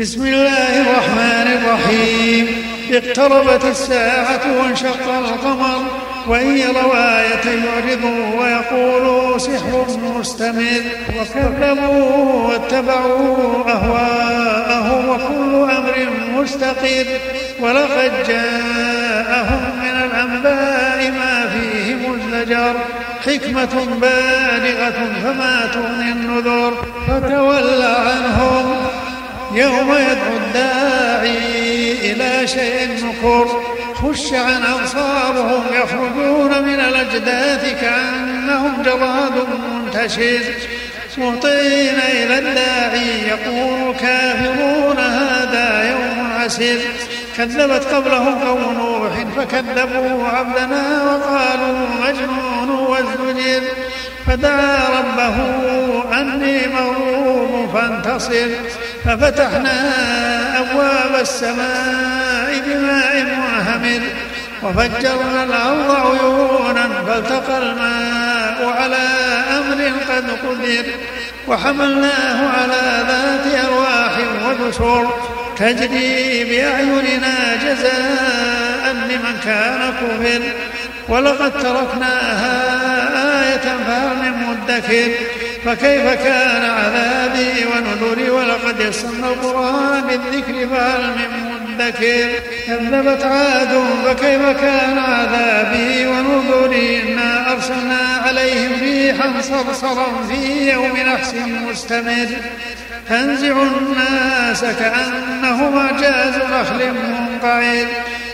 بسم الله الرحمن الرحيم. اقتربت الساعة وانشق القمر وإن يروا آية يعرضوا ويقولوا سحر مستمر. وكذبوا واتبعوا أهواءهم وكل أمر مستقر. ولقد جاءهم من الأنباء ما فيه مزدجر حكمة بالغة فما تغني النذر. فتول عنهم يوم يدعو الداعي إلى شيء نكر خش عن أبصارهم يخرجون من الأجداث كأنهم جراد منتشر. مهطعين إلى الداعي يقول الكافرون هذا يوم عسير. كذبت قبلهم قوم نوح فكذبوا عبدنا وقالوا مجنون وازدجر. فدعا ربه أني مغلوب فانتصر. ففتحنا أبواب السماء بماء منهمر وفجرنا الأرض عيونا فالتقى الماء على أمر قد قدر وحملناه على ذات أرواح ودسر تجري بأعيننا جزاء لمن كان كفر. ولقد تركناها آية فهل من مدكر فكيف كان عذابي ونذري ولقد يسرنا القرآن بالذكر فهل من مدكر كذبت عاد فكيف كان عذابي ونذري إنا أرسلنا عليهم ريحا صرصرا في يوم نحس مستمر. تنزع الناس كأنهم أعجاز نخل منقعر.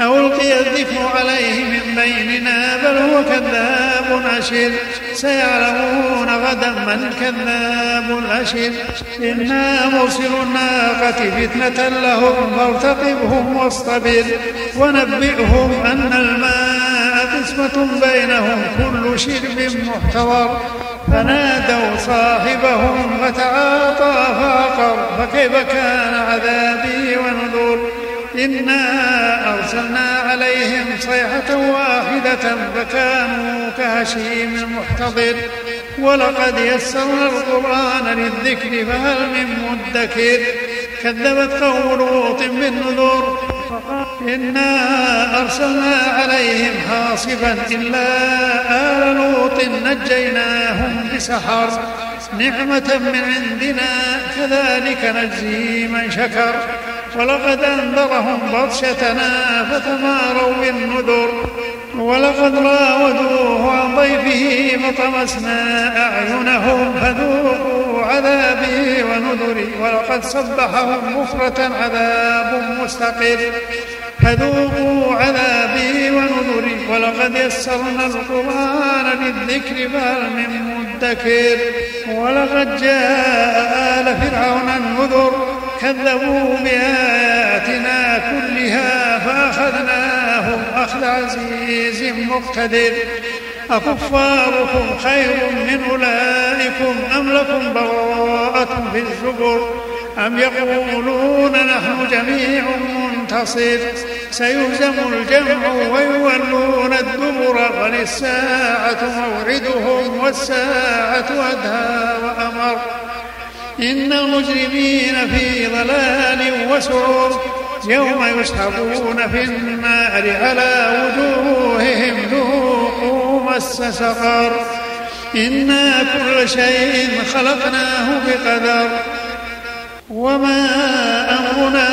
ألقي الذكر عليه من بيننا بل هو كذاب أشر. سيعلمون غدا من الكذاب الأشر إنا مرسل الناقة فتنة لهم فارتقبهم واصطبر. ونبئهم أن الماء قسمة بينهم كل شرب محتضر. فنادوا صاحبهم فتعاطى فعقر. فكيف كان عذابي؟ إنا أرسلنا عليهم صيحة واحدة فكانوا كهشيم المحتضر. ولقد يسرنا القرآن للذكر فهل من مدكر؟ كذبت قوم لوط بالنذر إنا أرسلنا عليهم حاصبا إلا آل لوط نجيناهم بسحر. نعمة من عندنا كذلك نجزي من شكر. ولقد أنذرهم بطشتنا فتماروا بالنذر ولقد راودوه عن ضيفه فطمسنا أعينهم فذوقوا عذابي ونذري ولقد صبحهم بكرة عذاب مستقر فذوقوا عذابي ونذري ولقد يسرنا القرآن للذكر فهل من مدكر ولقد جاء آل فرعون النذر كذبوا بآياتنا كلها فأخذناهم أخذ عزيز مقتدر. أكفاركم خير من أولئكم أم لكم براءة في الزبر؟ أم يقولون نحن جميع منتصر؟ سيهزم الجمع ويولون الدبر وللساعة موعدهم والساعة أدهى وأمر. إن المجرمين في ضلال وسعور يوم يسحبون في النار على وجوههم ذوقوا مس سقر. إنا كل شيء خلقناه بقدر وما أمرنا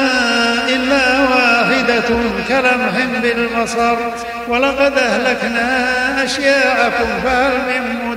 إلا واحدة كلمح بالبصر. ولقد أهلكنا أشياعكم فهل من